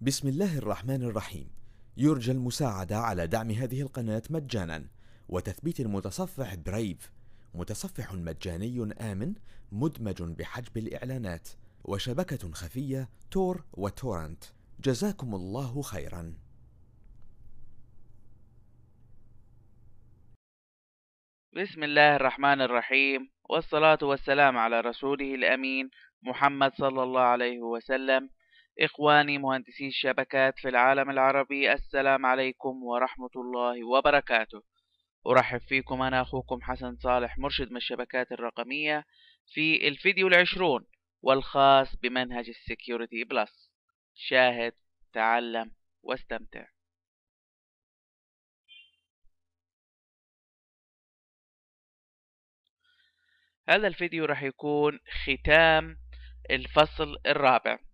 بسم الله الرحمن الرحيم. يرجى المساعدة على دعم هذه القناة مجانا. وتثبيت المتصفح برايف متصفح مجاني آمن مدمج بحجب الإعلانات. وشبكة خفية تور وتورنت. جزاكم الله خيرا. بسم الله الرحمن الرحيم. والصلاة والسلام على رسوله الأمين محمد صلى الله عليه وسلم. إخواني مهندسي الشبكات في العالم العربي السلام عليكم ورحمة الله وبركاته. أرحب فيكم أنا أخوكم حسن صالح مرشد من الشبكات الرقمية في الفيديو العشرون والخاص بمنهج ال Security Plus. شاهد تعلم واستمتع. هذا الفيديو راح يكون ختام الفصل الرابع.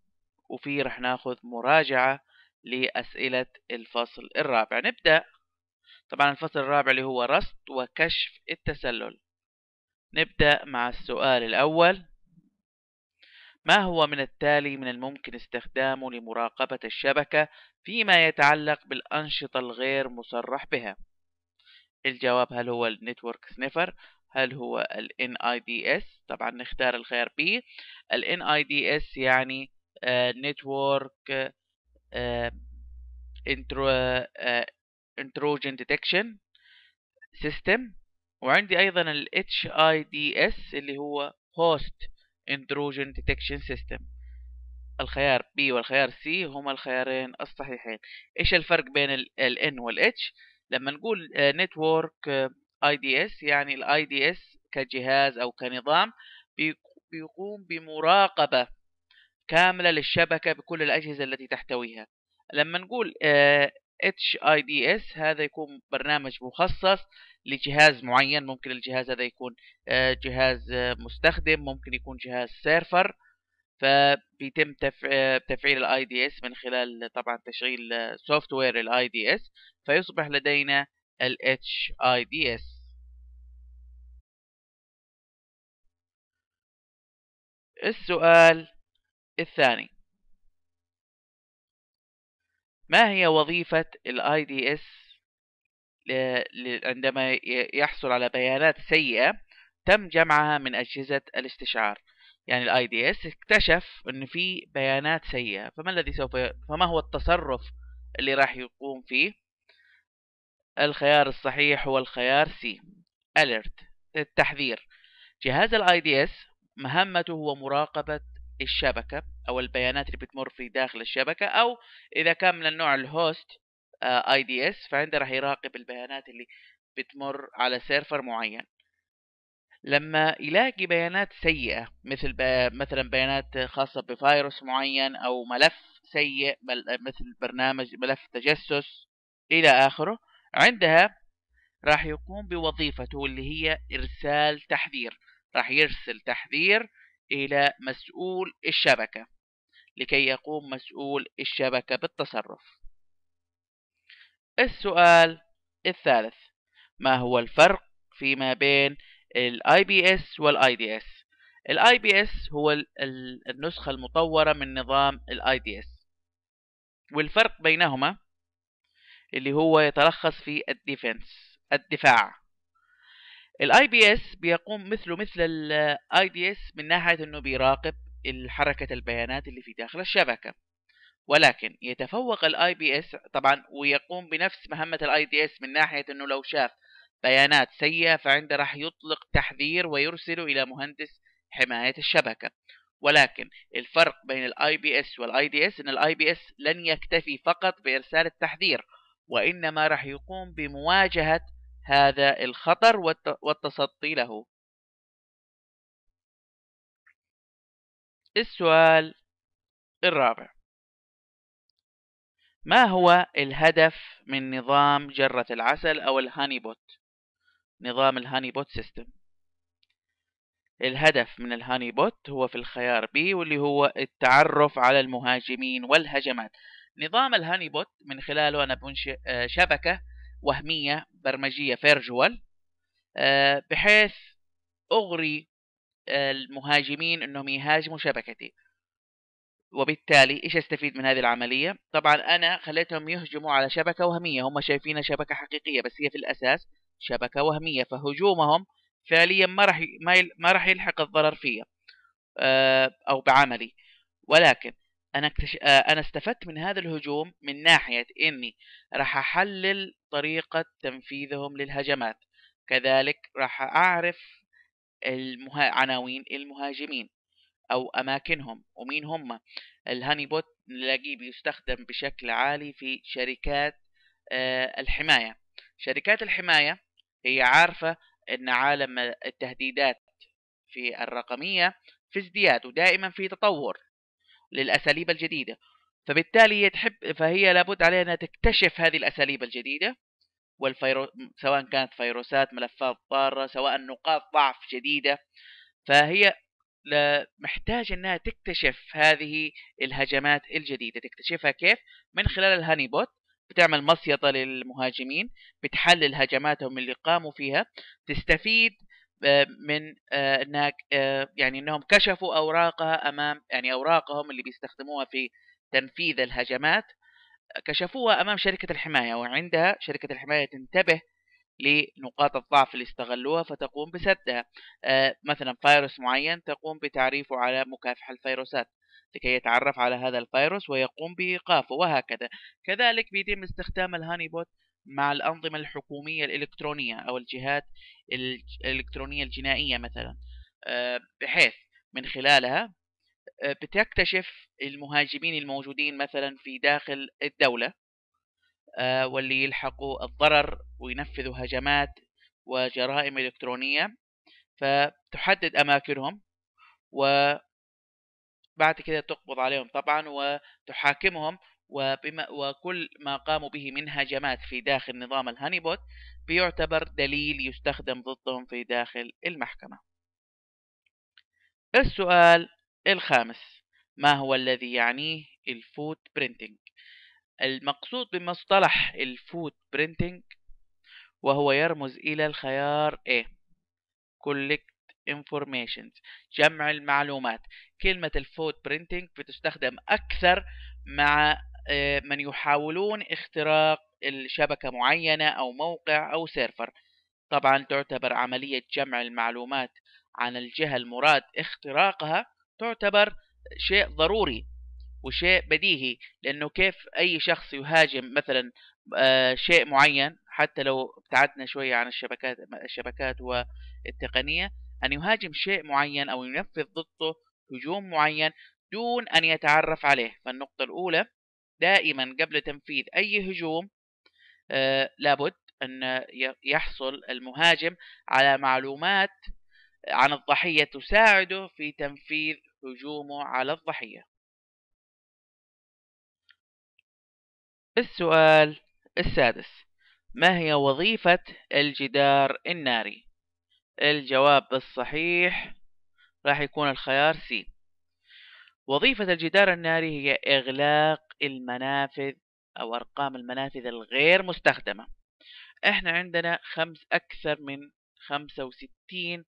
وفيه راح ناخذ مراجعة لأسئلة الفصل الرابع. نبدأ. طبعا الفصل الرابع اللي هو رصد وكشف التسلل. نبدأ مع السؤال الأول. ما هو من التالي من الممكن استخدامه لمراقبة الشبكة فيما يتعلق بالأنشطة الغير مصرح بها؟ الجواب هل هو ال network sniffer؟ هل هو ال NIDS طبعا نختار الخيار B. ال NIDS يعني network intrusion detection system. وعندي أيضا ال HIDS اللي هو host intrusion detection system. الخيار B والخيار C هما الخيارين الصحيحين. إيش الفرق بين ال N وال H لما نقول network IDS يعني ال IDS كجهاز أو كنظام بيقوم بمراقبة كاملة للشبكة بكل الأجهزة التي تحتويها. لما نقول HIDS هذا يكون برنامج مخصص لجهاز معين. ممكن الجهاز هذا يكون جهاز مستخدم ممكن يكون جهاز سيرفر. فبيتم تفعيل ال IDS من خلال طبعا تشغيل software ال IDS فيصبح لدينا ال HIDS السؤال الثاني. ما هي وظيفة ال IDS عندما يحصل على بيانات سيئة تم جمعها من أجهزة الاستشعار؟ يعني ال IDS اكتشف أن في بيانات سيئة فما الذي سوف ي... فما هو التصرف اللي راح يقوم فيه؟ الخيار الصحيح هو الخيار C alert التحذير. جهاز ال IDS مهمته هو مراقبة الشبكة أو البيانات اللي بتمر في داخل الشبكة أو إذا كان من النوع ال host IDS فعنده راح يراقب البيانات اللي بتمر على server معين. لما يلاقي بيانات سيئة مثل بي... مثلا بيانات خاصة بفيروس معين أو ملف سيء مثل برنامج ملف تجسس إلى آخره عندها راح يقوم بوظيفته اللي هي إرسال تحذير. راح يرسل تحذير إلى مسؤول الشبكة لكي يقوم مسؤول الشبكة بالتصرف. السؤال الثالث ما هو الفرق فيما بين ال IPS وال IDS ال IPS هو النسخة المطورة من نظام ال IDS والفرق بينهما اللي هو يتلخص في ال defense الدفاع. ال IPS بيقوم مثله مثل ال IDS من ناحية إنه بيراقب حركه البيانات اللي في داخل الشبكة. ولكن يتفوق ال IPS طبعا ويقوم بنفس مهمة ال IDS من ناحية إنه لو شاف بيانات سيئة فعنده راح يطلق تحذير ويرسله إلى مهندس حماية الشبكة. ولكن الفرق بين ال IPS وال IDS إن ال IPS لن يكتفي فقط بإرسال التحذير وإنما راح يقوم بمواجهة هذا الخطر والتصدي له. السؤال الرابع. ما هو الهدف من نظام جرة العسل أو ال honeypot؟ نظام ال honeypot system. الهدف من ال honeypot هو في الخيار B واللي هو التعرف على المهاجمين والهجمات. نظام ال honeypot من خلاله أنا بنشئ شبكة وهمية برمجية virtual بحيث أغري المهاجمين أنهم يهاجموا شبكتي. وبالتالي إيش أستفيد من هذه العملية؟ طبعا أنا خليتهم يهجموا على شبكة وهمية. هم شايفينها شبكة حقيقية بس هي في الأساس شبكة وهمية. فهجومهم فعليا ما راح ما راح يلحق الضرر فيها آه، أو بعملي. ولكن أنا اكتش... آه، أنا استفدت من هذا الهجوم من ناحية إني راح أحلل طريقة تنفيذهم للهجمات. كذلك راح أعرف المها... عناوين المهاجمين أو أماكنهم ومين هم. الهاني بوت نلاقيه بيستخدم بشكل عالي في شركات آه، الحماية. شركات الحماية هي عارفة إن عالم التهديدات في الرقمية في ازدياد ودائما في تطور. للأساليب الجديدة. فبالتالي هي تحب فهي لابد عليها أنها تكتشف هذه الأساليب الجديدة والفيرو سواء كانت فيروسات ملفات ضارة سواء نقاط ضعف جديدة. فهي محتاج أنها تكتشف هذه الهجمات الجديدة. تكتشفها كيف؟ من خلال ال honeypot بتعمل مصيدة للمهاجمين بتحلل هجماتهم اللي قاموا فيها تستفيد من آه، إنك آه، يعني إنهم كشفوا أوراقها أمام يعني أوراقهم اللي بيستخدموها في تنفيذ الهجمات كشفوها أمام شركة الحماية وعندها شركة الحماية تنتبه لنقاط الضعف اللي استغلوها فتقوم بسدها. آه، مثلا فيروس معين تقوم بتعريفه على مكافحة الفيروسات لكي يتعرف على هذا الفيروس ويقوم بإيقافه وهكذا. كذلك بيتم استخدام الهاني بوت مع الأنظمة الحكومية الإلكترونية أو الجهات الإلكترونية الجنائية مثلا. آه، بحيث من خلالها آه، بتكتشف المهاجمين الموجودين مثلا في داخل الدولة آه، واللي يلحقوا الضرر وينفذوا هجمات وجرائم إلكترونية. فتحدد أماكنهم وبعد كده تقبض عليهم طبعا وتحاكمهم وبما وكل ما قاموا به من هجمات في داخل نظام ال honeypot بيعتبر دليل يستخدم ضدهم في داخل المحكمة. السؤال الخامس ما هو الذي يعنيه ال footprinting؟ المقصود بمصطلح ال footprinting وهو يرمز إلى الخيار A Collect Information جمع المعلومات. كلمة ال footprinting بتستخدم أكثر مع من يحاولون اختراق الشبكة معينة أو موقع أو server طبعا تعتبر عملية جمع المعلومات عن الجهة المراد اختراقها تعتبر شيء ضروري وشيء بديهي لأنه كيف أي شخص يهاجم مثلا آه، شيء معين حتى لو ابتعدنا شوية عن الشبكات الشبكات والتقنية أن يهاجم شيء معين أو ينفذ ضده هجوم معين دون أن يتعرف عليه. فالنقطة الأولى دائما قبل تنفيذ أي هجوم آه، لابد أن يحصل المهاجم على معلومات عن الضحية تساعده في تنفيذ هجومه على الضحية. السؤال السادس. ما هي وظيفة الجدار الناري؟ الجواب الصحيح راح يكون الخيار سي وظيفة الجدار الناري هي إغلاق المنافذ أو أرقام المنافذ الغير مستخدمة. إحنا عندنا خمس أكثر من خمسة وستين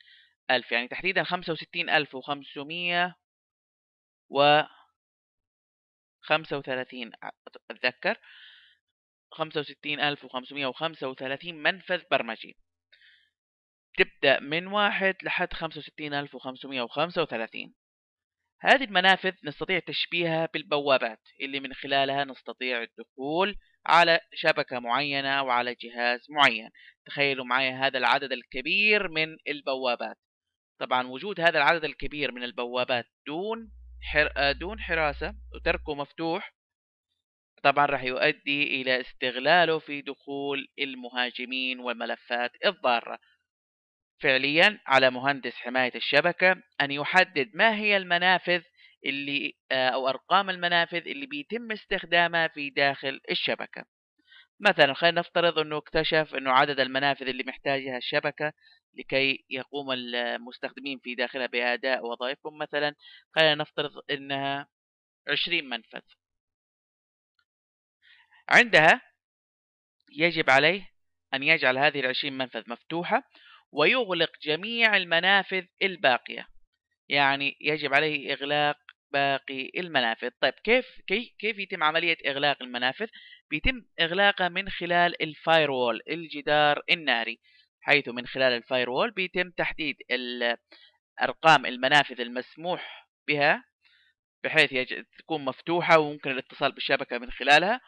ألف يعني تحديدا خمسة وستين ألف وخمسمية و خمسة وثلاثين أتذكر؟ خمسة وستين ألف وخمسمية وخمسة وثلاثين منفذ برمجي. تبدأ من واحد لحد خمسة وستين ألف وخمسمية وخمسة وثلاثين. هذه المنافذ نستطيع تشبيهها بالبوابات اللي من خلالها نستطيع الدخول على شبكة معينة وعلى جهاز معين. تخيلوا معي هذا العدد الكبير من البوابات. طبعا وجود هذا العدد الكبير من البوابات دون حر... دون حراسة وتركه مفتوح طبعا راح يؤدي إلى استغلاله في دخول المهاجمين والملفات الضارة. فعليا على مهندس حماية الشبكة أن يحدد ما هي المنافذ اللي آه، أو أرقام المنافذ اللي بيتم استخدامها في داخل الشبكة. مثلا خلينا نفترض أنه اكتشف أنه عدد المنافذ اللي محتاجها الشبكة لكي يقوم المستخدمين في داخلها بأداء وظائفهم مثلا خلينا نفترض أنها 20 منفذ. عندها يجب عليه أن يجعل هذه العشرين منفذ مفتوحة ويغلق جميع المنافذ الباقية. يعني يجب عليه إغلاق باقي المنافذ. طيب كيف كيف يتم عملية إغلاق المنافذ؟ بيتم إغلاقها من خلال ال firewall الجدار الناري. حيث من خلال ال firewall بيتم تحديد أرقام المنافذ المسموح بها بحيث تكون مفتوحة وممكن الاتصال بالشبكة من خلالها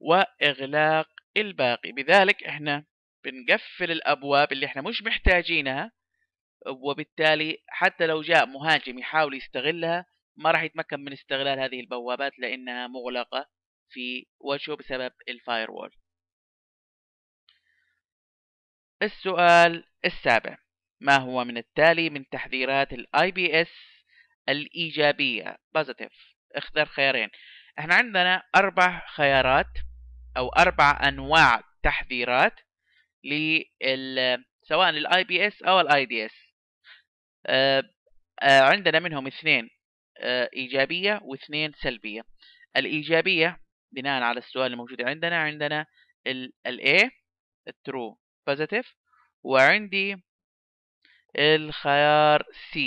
وإغلاق الباقي. بذلك إحنا بنقفل الأبواب اللي إحنا مش محتاجينها وبالتالي حتى لو جاء مهاجم يحاول يستغلها ما راح يتمكن من استغلال هذه البوابات لأنها مغلقة في وجهه بسبب الفاير وول السؤال السابع ما هو من التالي من تحذيرات ال IPS الإيجابية؟ positive اختر خيارين. إحنا عندنا أربع خيارات أو أربع أنواع تحذيرات لل سواء ال IPS أو ال IDS عندنا منهم اثنين آه، إيجابية واثنين سلبية. الإيجابية بناء على السؤال الموجود عندنا عندنا ال A true positive وعندي الخيار C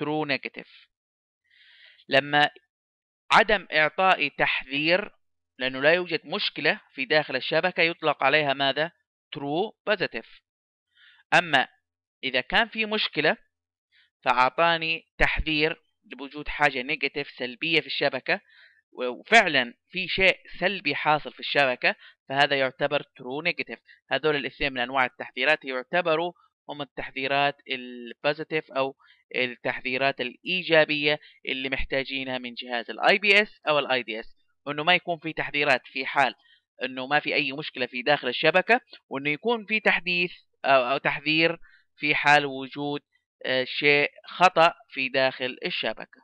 true negative. لما عدم إعطاء تحذير لأنه لا يوجد مشكلة في داخل الشبكة يطلق عليها ماذا؟ True positive. أما إذا كان في مشكلة فأعطاني تحذير بوجود حاجة نيجاتيف سلبية في الشبكة وفعلا في شيء سلبي حاصل في الشبكة فهذا يعتبر true negative هذول الاثنين من أنواع التحذيرات يعتبروا هم التحذيرات ال positive أو التحذيرات الإيجابية اللي محتاجينها من جهاز ال IPS أو ال IDS وإنه ما يكون في تحذيرات في حال إنه ما في أي مشكلة في داخل الشبكة وإنه يكون في تحديث أو تحذير في حال وجود آه، شيء خطأ في داخل الشبكة.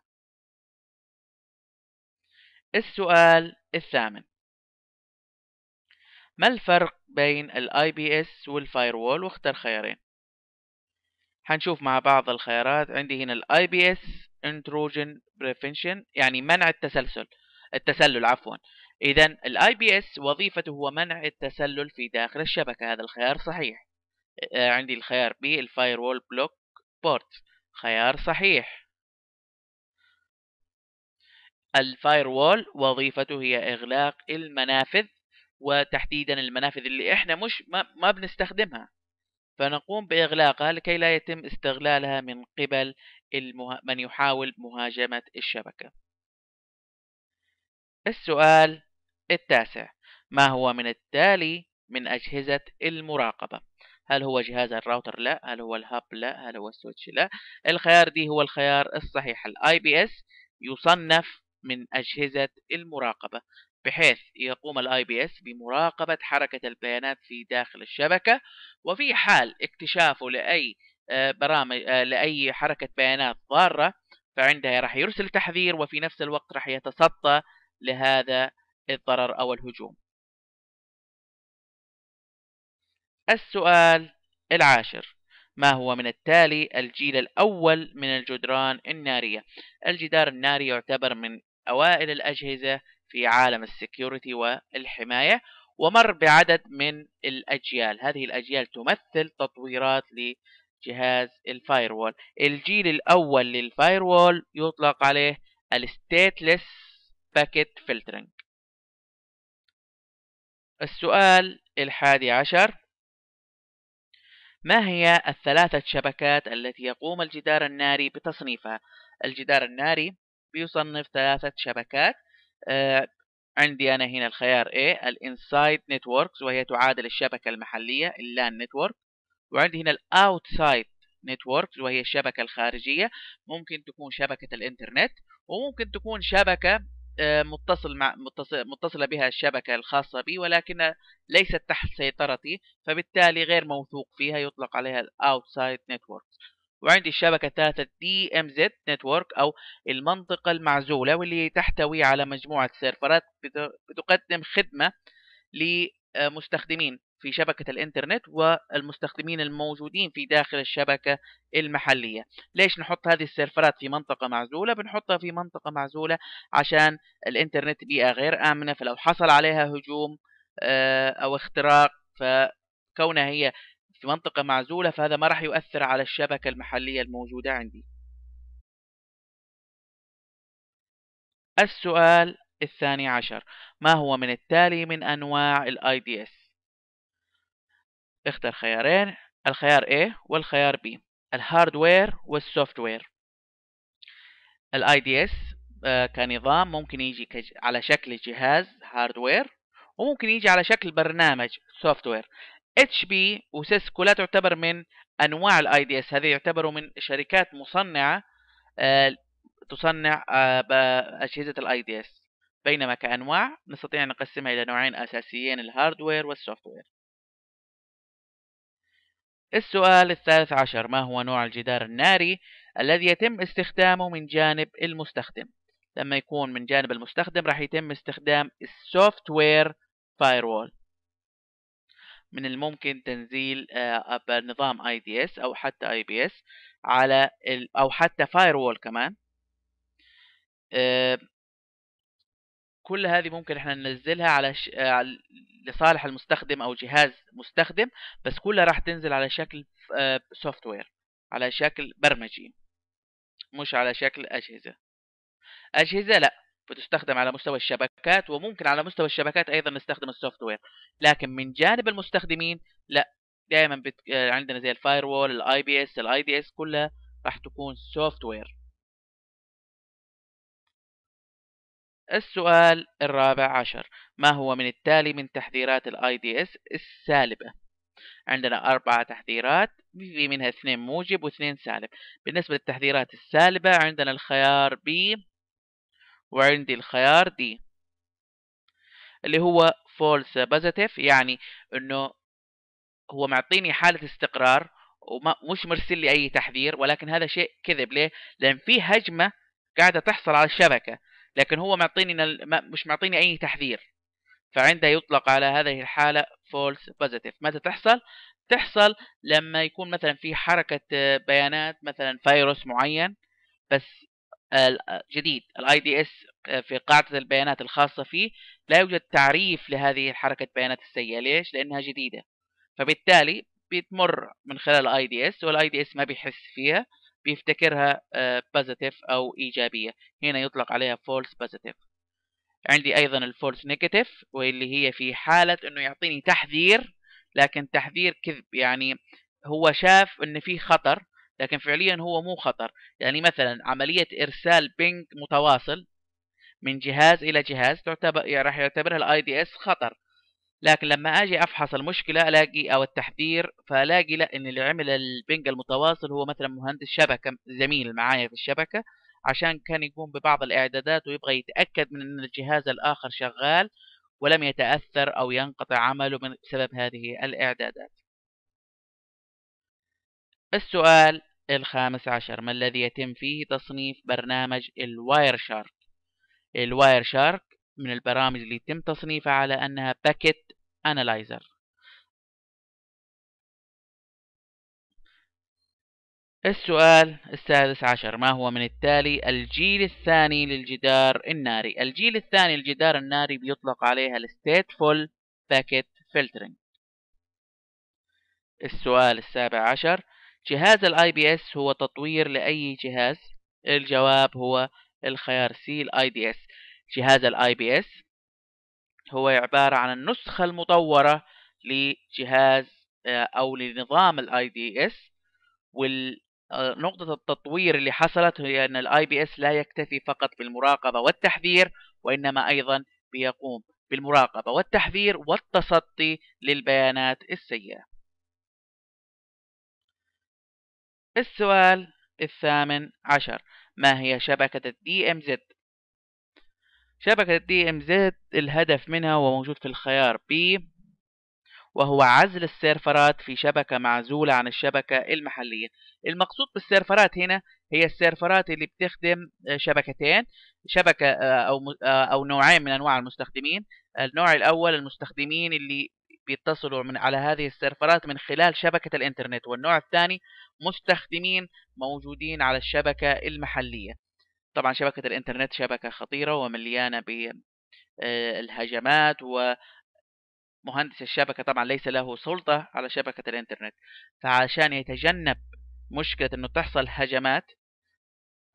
السؤال الثامن. ما الفرق بين ال IPS وال firewall واختر خيارين؟ حنشوف مع بعض الخيارات. عندي هنا ال IPS intrusion prevention يعني منع التسلسل. التسلل عفوا. ال IPS وظيفته هو منع التسلل في داخل الشبكة. هذا الخيار صحيح. آه، عندي الخيار B ال firewall block port خيار صحيح. الفاير وول وظيفته هي إغلاق المنافذ وتحديدا المنافذ اللي إحنا مش ما, ما بنستخدمها. فنقوم بإغلاقها لكي لا يتم استغلالها من قبل المه... من يحاول مهاجمة الشبكة. السؤال التاسع. ما هو من التالي من أجهزة المراقبة؟ هل هو جهاز الراوتر؟ لا. هل هو ال hub؟ لا. هل هو ال switch؟ لا. الخيار D هو الخيار الصحيح. ال IPS يصنف من أجهزة المراقبة بحيث يقوم ال IPS بمراقبة حركة البيانات في داخل الشبكة وفي حال اكتشافه لأي آه، برامج آه، لأي حركة بيانات ضارة فعندها راح يرسل تحذير وفي نفس الوقت راح يتصدى لهذا الضرر أو الهجوم. السؤال العاشر. ما هو من التالي الجيل الأول من الجدران النارية؟ الجدار الناري يعتبر من أوائل الأجهزة في عالم ال security والحماية ومر بعدد من الأجيال. هذه الأجيال تمثل تطويرات لجهاز ال firewall الجيل الأول لل firewall يطلق عليه ال stateless packet filtering. السؤال الحادي عشر. ما هي الثلاثة شبكات التي يقوم الجدار الناري بتصنيفها؟ الجدار الناري بيصنف ثلاثة شبكات. آه عندي أنا هنا الخيار A ال inside networks وهي تعادل الشبكة المحلية ال LAN network وعندي هنا ال outside networks وهي الشبكة الخارجية. ممكن تكون شبكة الإنترنت وممكن تكون شبكة متصل مع متصل متصلة بها الشبكة الخاصة بي ولكن ليست تحت سيطرتي فبالتالي غير موثوق فيها يطلق عليها ال outside network وعندي الشبكة الثالثة DMZ network أو المنطقة المعزولة واللي تحتوي على مجموعة سيرفرات بتقدم خدمة لمستخدمين في شبكة الإنترنت والمستخدمين الموجودين في داخل الشبكة المحلية. ليش نحط هذه السيرفرات في منطقة معزولة؟ بنحطها في منطقة معزولة عشان الإنترنت بيئة غير آمنة فلو حصل عليها هجوم آه، أو اختراق فكونها هي في منطقة معزولة فهذا ما راح يؤثر على الشبكة المحلية الموجودة عندي. السؤال الثاني عشر. ما هو من التالي من أنواع ال IDS اختر خيارين. الخيار A والخيار B. ال hardware وال software ال IDS كنظام ممكن يجي على شكل جهاز hardware وممكن يجي على شكل برنامج software HP و Cisco لا تعتبر من أنواع ال IDS هذه يعتبروا من شركات مصنعة آه، تصنع آه، أجهزة ال IDS بينما كأنواع نستطيع أن نقسمها إلى نوعين أساسيين ال hardware وال software السؤال الثالث عشر ما هو نوع الجدار الناري الذي يتم استخدامه من جانب المستخدم؟ لما يكون من جانب المستخدم راح يتم استخدام ال software firewall من الممكن تنزيل آه، بنظام IDS أو حتى IPS على أو حتى firewall كمان. آه، كل هذه ممكن إحنا ننزلها على ش... آه، لصالح المستخدم أو جهاز مستخدم بس كلها راح تنزل على شكل software على شكل برمجي مش على شكل أجهزة. أجهزة لا بتستخدم على مستوى الشبكات وممكن على مستوى الشبكات أيضا نستخدم ال software لكن من جانب المستخدمين لا دائما بت... عندنا زي ال firewall ال IPS ال IDS كلها راح تكون software السؤال الرابع عشر. ما هو من التالي من تحذيرات ال IDS السالبة؟ عندنا أربعة تحذيرات في منها اثنين موجب واثنين سالب. بالنسبة للتحذيرات السالبة عندنا الخيار B وعندي الخيار D اللي هو false positive يعني إنه هو معطيني حالة استقرار ومش مرسل لي أي تحذير ولكن هذا شيء كذب. ليه؟ لأن في هجمة قاعدة تحصل على الشبكة. لكن هو معطيني مش معطيني أي تحذير. فعندها يطلق على هذه الحالة false positive. متى تحصل؟ تحصل لما يكون مثلا في حركة بيانات مثلا فيروس معين بس جديد. ال IDS في قاعدة البيانات الخاصة فيه لا يوجد تعريف لهذه الحركة بيانات السيئة. ليش؟ لأنها جديدة. فبالتالي بتمر من خلال ال IDS وال IDS ما بيحس فيها. بيفتكرها positive أو إيجابية. هنا يطلق عليها false positive عندي أيضا ال false negative واللي هي في حالة إنه يعطيني تحذير لكن تحذير كذب. يعني هو شاف إن في خطر لكن فعليا هو مو خطر. يعني مثلا عملية إرسال ping متواصل من جهاز إلى جهاز تعتبر يعني راح يعتبرها ال IDS خطر. لكن لما آجي أفحص المشكلة ألاقي أو التحذير فألاقي لا إن اللي عمل البنج المتواصل هو مثلا مهندس شبكة زميل معايا في الشبكة عشان كان يقوم ببعض الإعدادات ويبغى يتأكد من إن الجهاز الآخر شغال ولم يتأثر أو ينقطع عمله بسبب هذه الإعدادات. السؤال الخامس عشر ما الذي يتم فيه تصنيف برنامج الواير شارك؟ ال Wireshark من البرامج اللي يتم تصنيفها على أنها packet analyzer. السؤال السادس عشر ما هو من التالي الجيل الثاني للجدار الناري؟ الجيل الثاني للجدار الناري بيطلق عليها ال stateful packet filtering السؤال السابع عشر جهاز ال IPS هو تطوير لأي جهاز؟ الجواب هو الخيار C ال IDS جهاز ال IPS هو عبارة عن النسخة المطورة لجهاز آه، أو لنظام ال IDS ونقطة التطوير اللي حصلت هي أن ال IPS لا يكتفي فقط بالمراقبة والتحذير وإنما أيضا بيقوم بالمراقبة والتحذير والتصدي للبيانات السيئة. السؤال الثامن عشر. ما هي شبكة ال DMZ شبكة ال DMZ الهدف منها هو موجود في الخيار B وهو عزل السيرفرات في شبكة معزولة عن الشبكة المحلية. المقصود بالسيرفرات هنا هي السيرفرات اللي بتخدم شبكتين شبكة أو أو نوعين من أنواع المستخدمين. النوع الأول المستخدمين اللي بيتصلوا من على هذه السيرفرات من خلال شبكة الإنترنت والنوع الثاني مستخدمين موجودين على الشبكة المحلية. طبعا شبكة الإنترنت شبكة خطيرة ومليانة بالهجمات و مهندس الشبكة طبعا ليس له سلطة على شبكة الإنترنت. فعشان يتجنب مشكلة أنه تحصل هجمات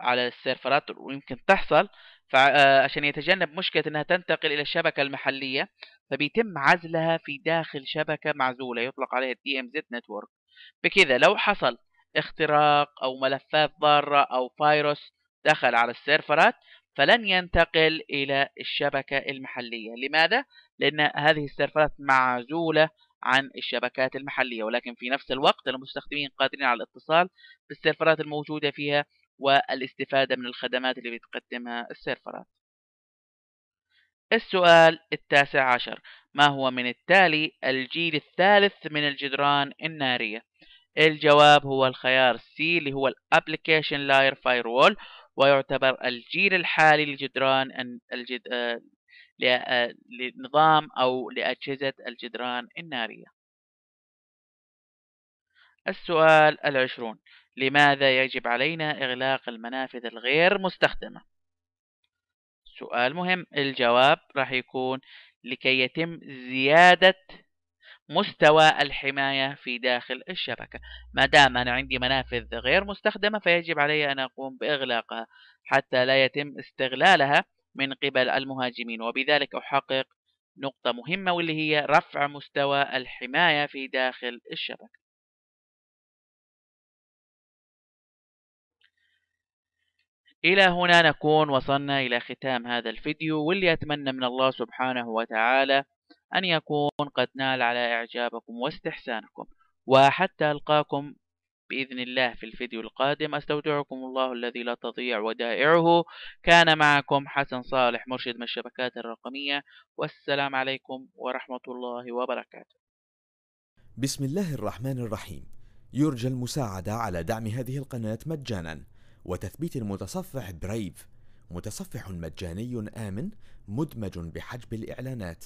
على السيرفرات ويمكن تحصل فعشان يتجنب مشكلة أنها تنتقل إلى الشبكة المحلية فبيتم عزلها في داخل شبكة معزولة يطلق عليها DMZ Network. بكذا لو حصل اختراق أو ملفات ضارة أو فيروس دخل على السيرفرات فلن ينتقل إلى الشبكة المحلية. لماذا؟ لأن هذه السيرفرات معزولة عن الشبكات المحلية ولكن في نفس الوقت المستخدمين قادرين على الاتصال بالسيرفرات الموجودة فيها والاستفادة من الخدمات اللي بتقدمها السيرفرات. السؤال التاسع عشر. ما هو من التالي الجيل الثالث من الجدران النارية؟ الجواب هو الخيار سي اللي هو ال application layer firewall ويعتبر الجيل الحالي لجدران الجد... آه، آه، لنظام أو لأجهزة الجدران النارية. السؤال العشرون لماذا يجب علينا إغلاق المنافذ الغير مستخدمة؟ سؤال مهم الجواب راح يكون لكي يتم زيادة مستوى الحماية في داخل الشبكة. ما دام أنا عندي منافذ غير مستخدمة فيجب علي أن أقوم بإغلاقها حتى لا يتم استغلالها من قبل المهاجمين. وبذلك أحقق نقطة مهمة واللي هي رفع مستوى الحماية في داخل الشبكة. إلى هنا نكون وصلنا إلى ختام هذا الفيديو واللي أتمنى من الله سبحانه وتعالى أن يكون قد نال على إعجابكم واستحسانكم وحتى ألقاكم بإذن الله في الفيديو القادم. أستودعكم الله الذي لا تضيع ودائعه. كان معكم حسن صالح مرشد من الشبكات الرقمية. والسلام عليكم ورحمة الله وبركاته. بسم الله الرحمن الرحيم. يرجى المساعدة على دعم هذه القناة مجانا. وتثبيت المتصفح برايف متصفح مجاني آمن مدمج بحجب الإعلانات.